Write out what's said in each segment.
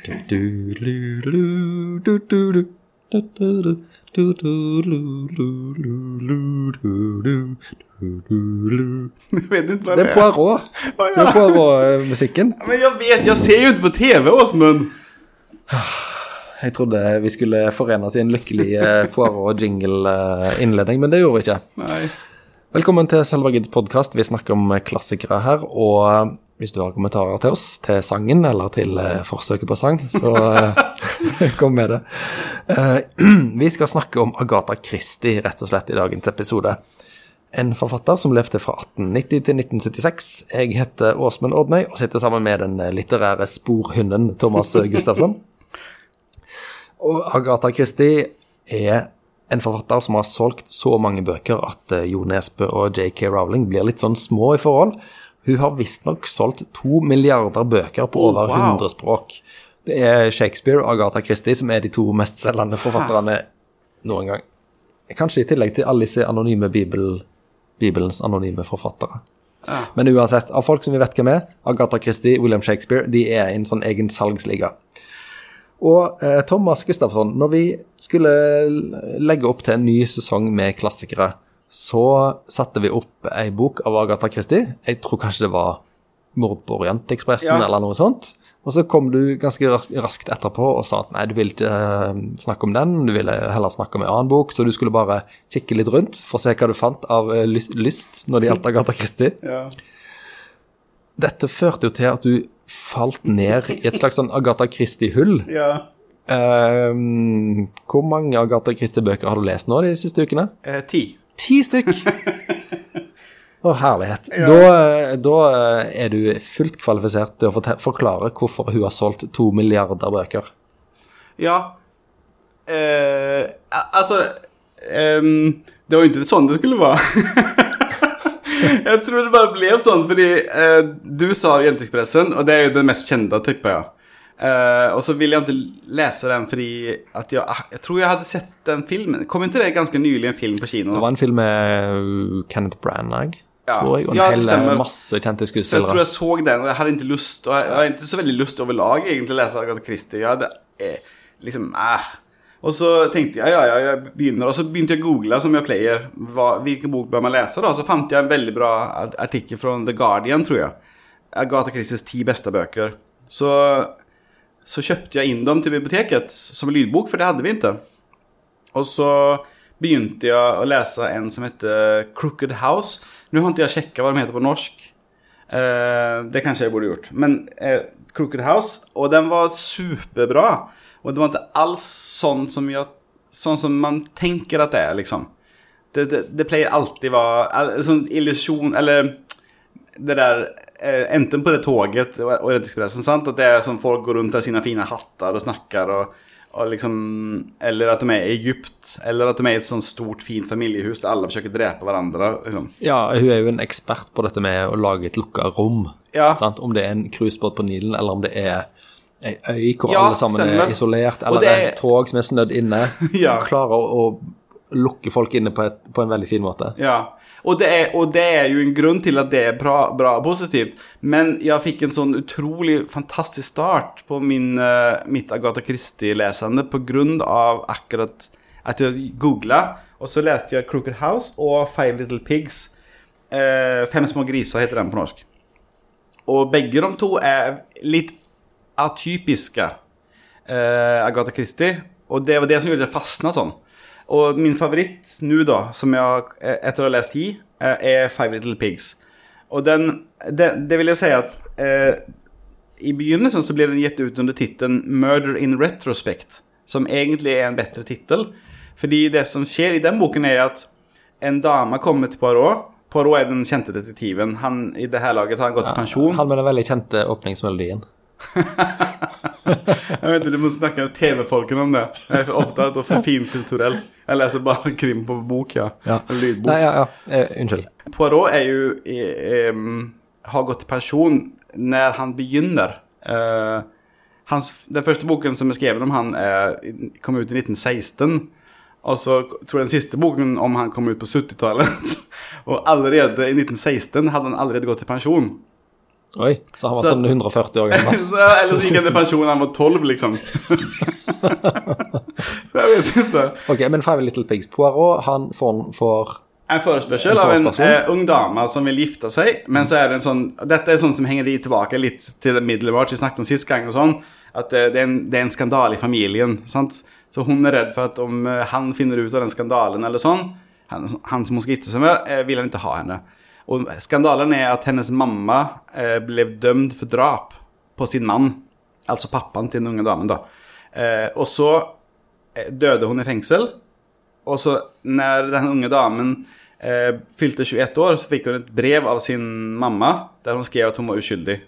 Det er Poirot. Det er. Poirot-musikken. Men jeg vet, jeg ser jo ikke på tv, Åsmund. Jeg trodde vi skulle forenes i en lykkelig eh, Poirot-jingle-innledning, men det gjorde vi ikke. Nei. Velkommen til Sølva Gids podkast. Vi snakker om klassikere her. Og eh, hvis du har kommentarer til oss, til sangen eller til eh, forsøket på sang, så eh, kom med det. Eh, vi skal snakke om Agatha Christie rett og slett i dagens episode. En forfatter som levde fra 1890 til 1976. Jeg heter Åsmund Ordnøy og sitter sammen med den litterære sporhunden Thomas Gustafsson. Og Agatha Christie er en forfatter som har solgt så mange bøker at Jo Nesbø og J.K. Rowling blir litt sånn små i forhold. Hun har visstnok solgt to milliarder bøker på Oh, over wow. 100 språk. Det er Shakespeare og Agatha Christie som er de to mestselgende forfatterne noen gang. Kanskje i tillegg til alle disse anonyme bibel, Bibelens anonyme forfattere. Ja. Men uansett, av folk som vi vet hvem er, Agatha Christie, William Shakespeare, de er i en sånn egen salgsliga. Og eh, Thomas Gustafsson, når vi skulle legge opp til en ny sesong med klassikere, så satte vi opp ei bok av Agatha Christie. Jeg tror kanskje det var Mord på Orientekspressen Ja. eller noe sånt. Og så kom du ganske raskt etterpå og sa at nei, du ville ikke eh, snakke om den, du ville heller snakke om en annen bok, så du skulle bare kikke litt rundt for å se hva du fant av eh, lyst, lyst når det gjaldt Agatha Christie. Ja. Dette førte jo til at du falt ned i et slags sånn Agatha Christie-hull. Ja. Um, hvor mange Agatha Christie-bøker har du lest nå de siste ukene? Eh, ti. Ti stykk! Å, herlighet. Ja. Da, da er du fullt kvalifisert til å forklare hvorfor hun har solgt to milliarder bøker. Ja. Eh, altså alltså, ehm, det var jo ikke sånn det skulle være. jeg tror det bare ble sånn, fordi eh, du sa Jenteekspressen, og det er jo den mest kjente, tipper jeg. Eh, og så ville jeg ikke lese den fordi at jeg, ah, jeg tror jeg hadde sett den filmen. Kom ikke det ganske nylig en film på kino? Det var en film med uh, Kenneth Branagh, Ja. tror jeg, og en Ja, det hel stemmer. masse kjente skuespillere. jeg tror jeg så den, og jeg hadde ikke lyst Og jeg jeg hadde ikke så veldig lyst overlag egentlig å lese Agatha Christie. Jeg hadde eh, liksom eh. Og så tenkte jeg ja, ja, jeg begynner. Og så begynte jeg å google, som jeg pleier. Hva, hvilken bok bør man lese? da? Så fant jeg en veldig bra artikkel fra The Guardian, tror jeg. Agatha Christies ti beste bøker. Så, så kjøpte jeg inn dem til biblioteket som lydbok, for det hadde vi ikke. Og så begynte jeg å lese en som heter Crooked House. Nå har ikke jeg sjekka hva de heter på norsk. Eh, det kanskje jeg burde gjort. Men eh, Crooked House, og den var superbra. Og det var ikke alls sånn som, jeg, sånn som man tenker at det er, liksom. Det, det, det pleier alltid være sånn illusjon Eller det der Enten på det toget og Orientexpressen, sant? At det er sånn folk går rundt med sine fine hatter og snakker og, og liksom Eller at de er i Egypt. Eller at de er i et sånt stort, fint familiehus der alle forsøker drepe hverandre. Liksom. Ja, hun er jo en ekspert på dette med å lage et lukka rom. Ja. Sant? Om det er en cruisebåt på Nilen, eller om det er ei øy hvor Ja, alle sammen stemmer. er isolert, eller det det er et tog som er snødd inne. Ja. Klarer å, å lukke folk inne på, et, på en veldig fin måte. Ja, og det, er, og det er jo en grunn til at det er bra, bra og positivt. Men jeg fikk en sånn utrolig fantastisk start på min, eh, mitt Agatha Christie-lesende av akkurat at jeg googla, og så leste jeg Crooked House og Five Little Pigs. Eh, Fem små griser heter den på norsk. Og begge de to er litt atypiske eh, Agatha Christie. Og det var det som gjorde at jeg fastna sånn. Og min favoritt nå, da, som jeg eh, etter å ha lest ti, eh, er Five Little Pigs. Og den Det, det vil jeg si at eh, I begynnelsen så blir den gitt ut under tittelen 'Murder in Retrospect', som egentlig er en bedre tittel. Fordi det som skjer i den boken, er at en dame kommer til Poirot. Poirot er den kjente detektiven. Han, I det her laget har han gått i pensjon. Han med den veldig kjente åpningsmelodien. Jeg vet ikke, Du må snakke med TV-folkene om det. Jeg er for opptatt og for finkulturell. Jeg leser bare krim på bok, ja. En lydbok. Nei, ja, ja. Eh, unnskyld. Poirot er jo eh, em, har gått i pensjon når han begynner. Uh, hans, den første boken som er skrevet om han, er, kom ut i 1916. Og så tror jeg den siste boken om han kom ut på 70-tallet. og allerede i 1916 hadde han allerede gått i pensjon. Oi, så han var Så- sånn 140 år gammel. Så, eller så gikk han til pensjon da han var tolv, liksom. så jeg vet ikke. Ok, men Five Little Pigs. Poirot, han får, får En forespørsel av en eh, ung dame som vil gifte seg, men så er det en sånn Dette er sånn som henger litt tilbake litt til det middelbart vi snakket om sist gang, og sånn, at eh, det, er en, det er en skandale i familien. sant? Så hun er redd for at om eh, han finner ut av den skandalen, eller sånn, han, han som hun skal gifte seg med, eh, vil han ikke ha henne. Og skandalen er at hennes mamma eh, ble dømt for drap på sin mann, altså pappaen til den unge damen, da. Eh, og så eh, døde hun i fengsel. Og så når den unge damen fylte 21 år, så fikk hun et brev av sin mamma der hun skrev at hun var uskyldig.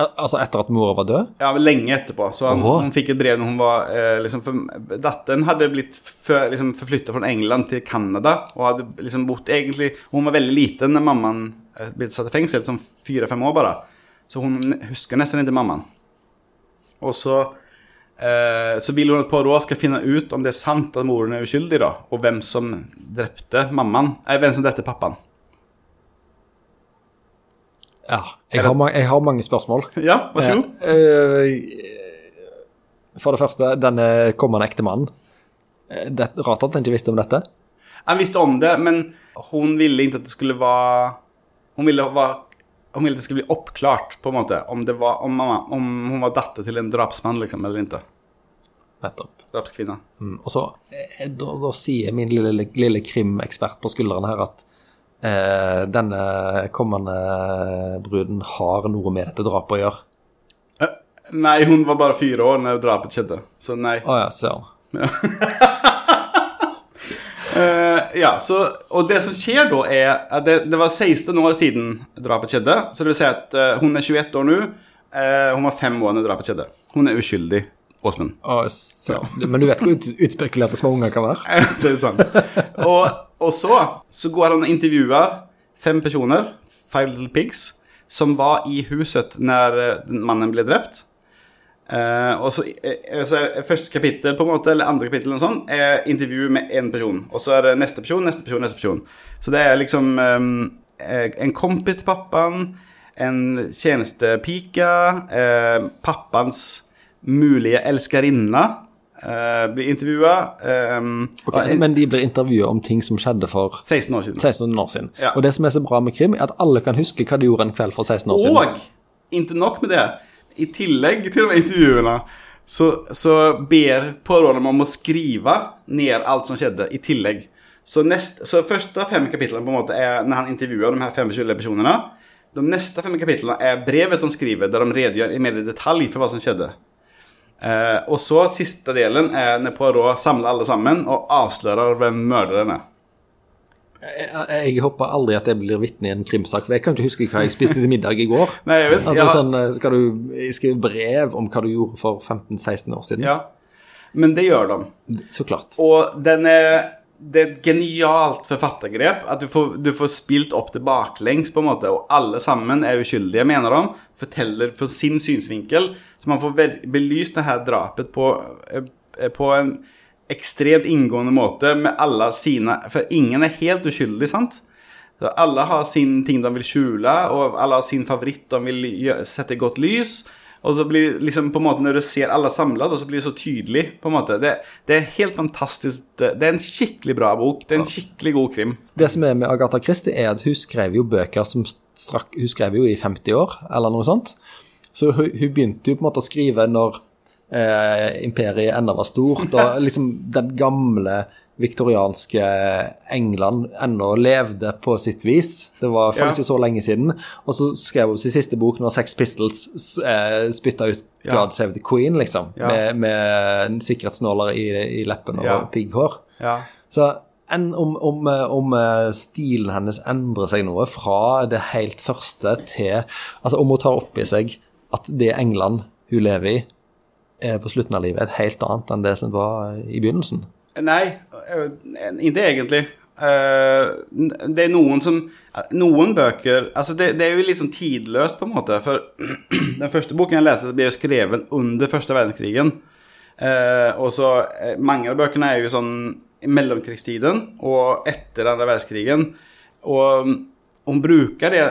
Al- Altså etter at mora var død? Ja, Lenge etterpå. Så han, hun fikk et brev når hun var eh, liksom, for, Datteren hadde blitt for, liksom, forflytta fra England til Canada. Og hadde liksom bott egentlig Hun var veldig liten da mammaen eh, ble satt i fengsel, sånn fire-fem år bare. Så hun husker nesten ikke mammaen. Og så eh, så vil hun at Poirot skal finne ut om det er sant at moren er uskyldig, da. Og hvem som drepte mammaen. Nei, hvem som drepte pappaen. Ja. Jeg har, jeg har mange spørsmål. Ja, vær så god. Eh, For det første, denne kommende ektemannen. Eh, Det rart at han ikke visste om dette. Han visste om det, men hun ville ikke at det skulle være Hun ville, være, hun ville at det skulle bli oppklart, på en måte, om, det var, om, mamma, om hun var datter til en drapsmann, liksom, eller ikke. Nettopp. Drapskvinne. Mm. Og så eh, da, da sier min lille, lille krimekspert på skuldrene her at eh, denne kommende bruden har noe med dette drapet å gjøre. Eh, Nei, hun var bare fire år når drapet skjedde, så nei. Å ja, så. Eh, ja, så, og det som skjer da, er at det, det var 16 år siden drapet skjedde. Så det vil si at eh, hun er 21 år nå. eh, hun var fem år når drapet skjedde. Hun er uskyldig, Åsmund. Ja. Men du vet hvor ut, utspekulerte små unger kan være? det er sant. Og, og så, så går han og intervjuer fem personer, Five Little Pigs, som var i huset når eh, mannen ble drept. Uh, og så, eh, så er Første kapittel på en måte, eller andre kapittel eller sånn, er intervju med én person. Og så er det neste person, neste person, neste person. Så det er liksom um, en kompis til pappaen, en tjenestepike, uh, pappaens mulige elskerinner uh, blir intervjua. Um, okay, Men de blir intervjua om ting som skjedde for 16 år siden. 16 år siden. Ja. Og det som er så bra med krim, er at alle kan huske hva de gjorde en kveld for 16 år siden. Og ikke nok med det. I tillegg til de intervjuene så, så ber pårørende om å skrive ned alt som skjedde, i tillegg. Så, nest, så første fem kapitlene på en måte er når han intervjuer de her fem forskjellige personene. De neste fem kapitlene er brevet de skriver, der de redegjør i mer detalj for hva som skjedde. Eh, og så siste delen er når Poirot samler alle sammen og avslører hvem morderen er. Jeg, jeg håper aldri at jeg blir vitne i en krimsak, for jeg kan ikke huske hva jeg spiste til middag i går. Nei, jeg vet, Altså ja. sånn, Skal du skrive brev om hva du gjorde for 15-16 år siden? Ja. Men det gjør de. Så klart. Og den er det er et genialt forfattergrep. At du får, du får spilt opp det baklengs, på en måte, og alle sammen er uskyldige, mener de. Forteller fra sin synsvinkel. Så man får belyst det her drapet på, eh, på en ekstremt inngående måte med alle sine For ingen er helt uskyldig, sant? Så alle har sin ting de vil skjule, og alle har sin favoritt de vil sette i godt lys. Og så blir liksom på en måte Når du ser alle samlet, så blir det så tydelig. på en måte Det, det er helt fantastisk. Det, det er en skikkelig bra bok. Det er en skikkelig god krim. Det som er med Agatha Christie, er at hun skrev jo bøker som strakk Hun skrev jo i 50 år, eller noe sånt. Så hun, hun begynte jo på en måte å skrive når eh, imperiet ennå var stort, og liksom den gamle viktorianske England ennå levde på sitt vis. Det var for Ja. ikke så lenge siden. Og så skrev hun sin siste bok når Sex Pistols eh, spytta ut Ja. God Save the Queen, liksom. Ja. Med, med sikkerhetsnåler i, i leppen og pigghår. Ja. Så enn om, om, om eh, stilen hennes endrer seg noe fra det helt første til Altså om hun tar opp i seg at det England hun lever i, er på slutten av livet er helt annet enn det som var i begynnelsen. Nei, øh, ikke egentlig. Eh, det er noen som Noen bøker Altså, det, det er jo litt sånn tidløst, på en måte. For den første boken jeg leste, ble jo skrevet under første verdenskrigen. Eh, og så eh, Mange av bøkene er jo sånn i mellomkrigstiden og etter andre verdenskrigen. Og, hun bruker det,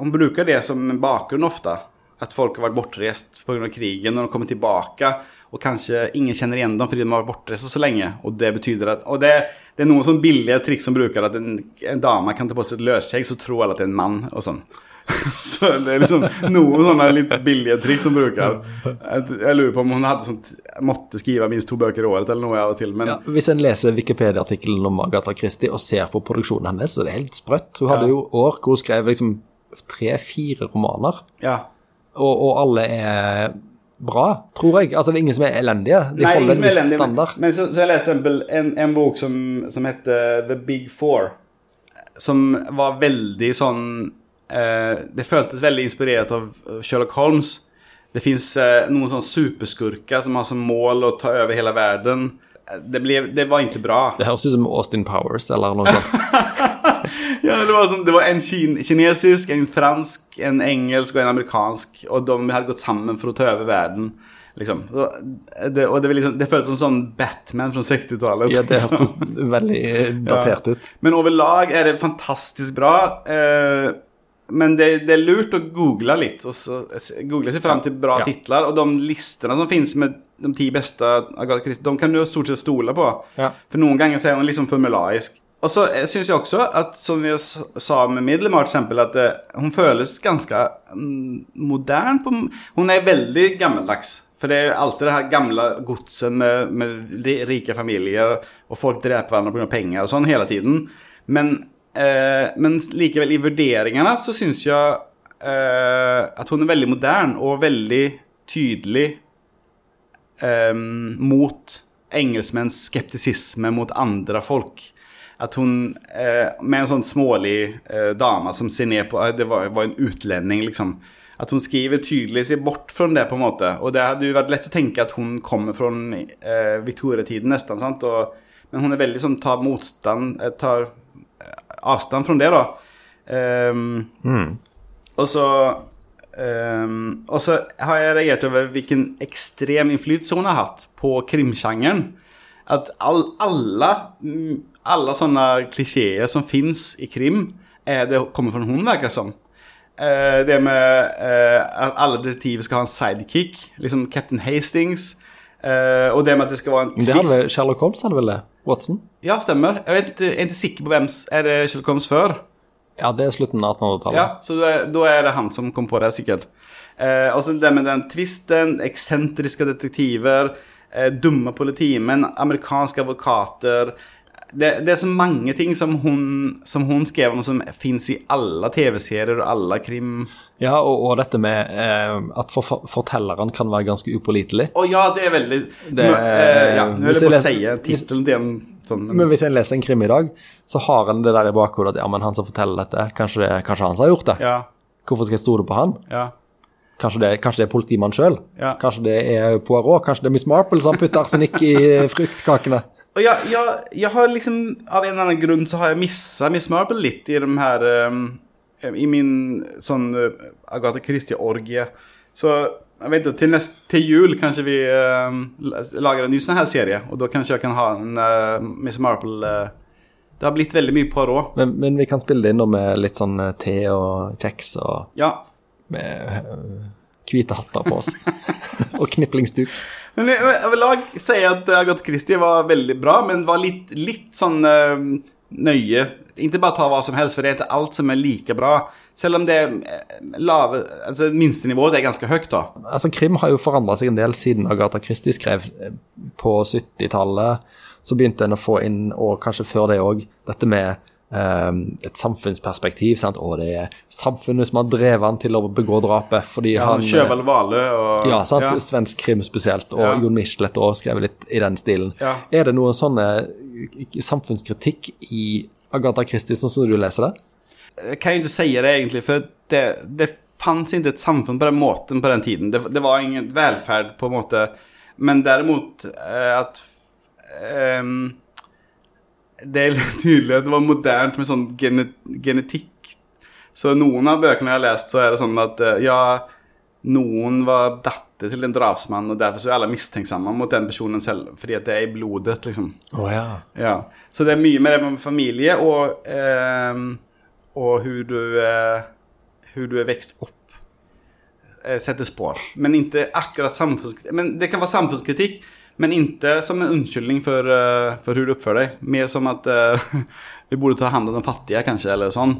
hun bruker det som bakgrunn ofte. At folk har vært bortreist pga. krigen, når de kommer tilbake. Og kanskje ingen kjenner igjen dem fordi de har vært bortreist så lenge. Og det betyr at Og det, det er noen sånn billige triks som bruker at en, en dame kan ta på seg et løsskjegg, så tror alle at det er en mann. og sånn. så det er liksom noen sånne litt billige triks som bruker. Jeg, lurer på om hun hadde sånt, måtte skrive minst to bøker i året eller noe av og til. Men Ja, hvis en leser Wikipedia-artikkelen om Agatha Christie og ser på produksjonen hennes, så er det helt sprøtt. Hun hadde Ja. jo år hvor hun skrev liksom tre-fire romaner, ja. og, og alle er bra, tror jeg. Altså, det er ingen som er elendige. De Nei, holder en viss elendige, men- standard. Men så, så jeg leste en, en, en bok som, som heter The Big Four. Som var veldig sånn eh, Det føltes veldig inspirert av Sherlock Holmes. Det fins eh, noen sånne superskurker som har som mål å ta over hele verden. Det, ble, det var ikke bra. Det høres ut som Austin Powers eller noe sånt. Ja, det, var sånn, det var en kin kinesisk, en fransk, en engelsk og en amerikansk. Og de hadde gått sammen for å ta over verden. Liksom. Så Det, og det, liksom, det føltes som sånn Batman fra 60-tallet. Ja, det liksom. veldig datert ut. Men overlag er det fantastisk bra. Eh, men det, det er lurt å google litt. Og så, google seg fram til bra Ja. titler. Og de listene som finnes med de ti beste Agatha Christie, de kan du stort sett stole på. Ja. For noen ganger så er hun liksom formularisk. Og så syns jeg også at, som jeg sa med Middelmar, eksempel, at eh, hun føles ganske mm, modern. Hun er veldig gammeldags. For det er alltid det her gamle godset med, med rike familier, og folk dreper hverandre pga. penger og sånn hele tiden. Men, eh, men likevel, i vurderingene så syns jeg eh, at hun er veldig moderne og veldig tydelig eh, mot engelskmenns skeptisisme mot andre folk. At hun, eh, med en sånn smålig eh, dame som ser ned på eh, Det var, var en utlending, liksom. At hun skriver tydelig seg bort fra det, på en måte. Og det hadde jo vært lett å tenke at hun kommer fra eh, Victoria-tiden, nesten. sant? Og, men hun er veldig sånn tar motstand eh, Tar eh, avstand fra det, da. Ehm, og så um, Og så har jeg reagert over hvilken ekstrem innflytelse hun har hatt på krimsjangeren. At all, alle, mm, alle sånne klisjeer som fins i krim, er det kommer fra hun, virker det som. Eh, det med eh, at alle detektiver skal ha en sidekick, liksom Captain Hastings. eh, og det med at det skal være en Men det hadde twist. Sherlock Holmes, hadde vel det? Watson? Ja, stemmer. Jeg vet, jeg er ikke sikker på hvem Er det Sherlock Holmes før? Ja, det er slutten av 1800-tallet. Ja, så da er, det han som kom på det, sikkert. Eh, og så det med den twisten, eksentriske detektiver, dumme politimenn, amerikanske advokater det, det er så mange ting som hun, som hun skrev om, som fins i alle TV-serier og alle krim... Ja, og, og dette med eh, at for, fortelleren kan være ganske upålitelig. Å ja, det er veldig Det- Nå, eh, Ja, nå vil jeg bare si tittelen til en sånn Men hvis en leser en krim i dag, så har en det der i bakhodet at ja, men han som forteller dette, kanskje, det, kanskje han som har gjort det. Ja, Hvorfor skal jeg stole på han? ja. Kanskje det, kanskje det er politimannen sjøl? Ja. Kanskje det er Poirot? Kanskje det er Miss Marple som putter arsenikk i fruktkakene? Jeg, jeg, jeg har liksom Av en eller annen grunn så har jeg missa Miss Marple litt i de her um, I min sånn uh, Agatha Christie-orgie. Så jeg vet ikke, til, nest, til jul kanskje vi um, lager en ny sånn her serie. Og da kanskje jeg kan ha en uh, Miss Marple uh, Det har blitt veldig mye Poirot. Men, men vi kan spille det inn med litt sånn eh, te og kjeks og Ja. Med øh, hvite hatter på oss. og kniplingsduk. Men jeg, jeg vil lag si at Agatha Christie var veldig bra, men var litt, litt sånn øh, nøye. Ikke bare ta hva som helst, for det er ikke alt som er like bra. Selv om det eh, lave Altså minstenivået er ganske høyt, da. Altså, Krim har jo forandra seg en del siden Agatha Christie skrev eh, på 70-tallet. Så begynte en å få inn, og kanskje før det òg, dette med eh, et samfunnsperspektiv. sant? Og det er samfunnet som har drevet han til å begå drapet. fordi Ja, han... Sjøvald Valø og Ja, sant? Ja. svensk krim spesielt, og Ja. Jon Michelet også skrev litt i den stilen. Ja. Er det noen sånne samfunnskritikk i Agatha Christie, sånn som du leser det? Jeg kan jo ikke si det egentlig, for det, det fantes ikke et samfunn på den måten på den tiden. Det, det var ingen velferd, på en måte. Men derimot eh, at ehm, Det er tydelig at det var modernt med sånn gene, genetikk. Så noen av bøkene jeg har lest, så er det sånn at eh, ja, noen var datter til en drapsmann, og derfor så er alle mistenksomme mot den personen selv, fordi at det er i blodet, liksom. Oh, ja. Ja, så det er mye med det med familie og, eh, og hur du, eh, hvor du er vokst opp eh, sätter spår. Men ikke akkurat samfundskritik. Men det kan være samfundskritik. Men inte som en unnskyldning för, eh, för hur du uppför dig. Mer som att eh, vi borde ta hand om de fattiga kanske, eller sån.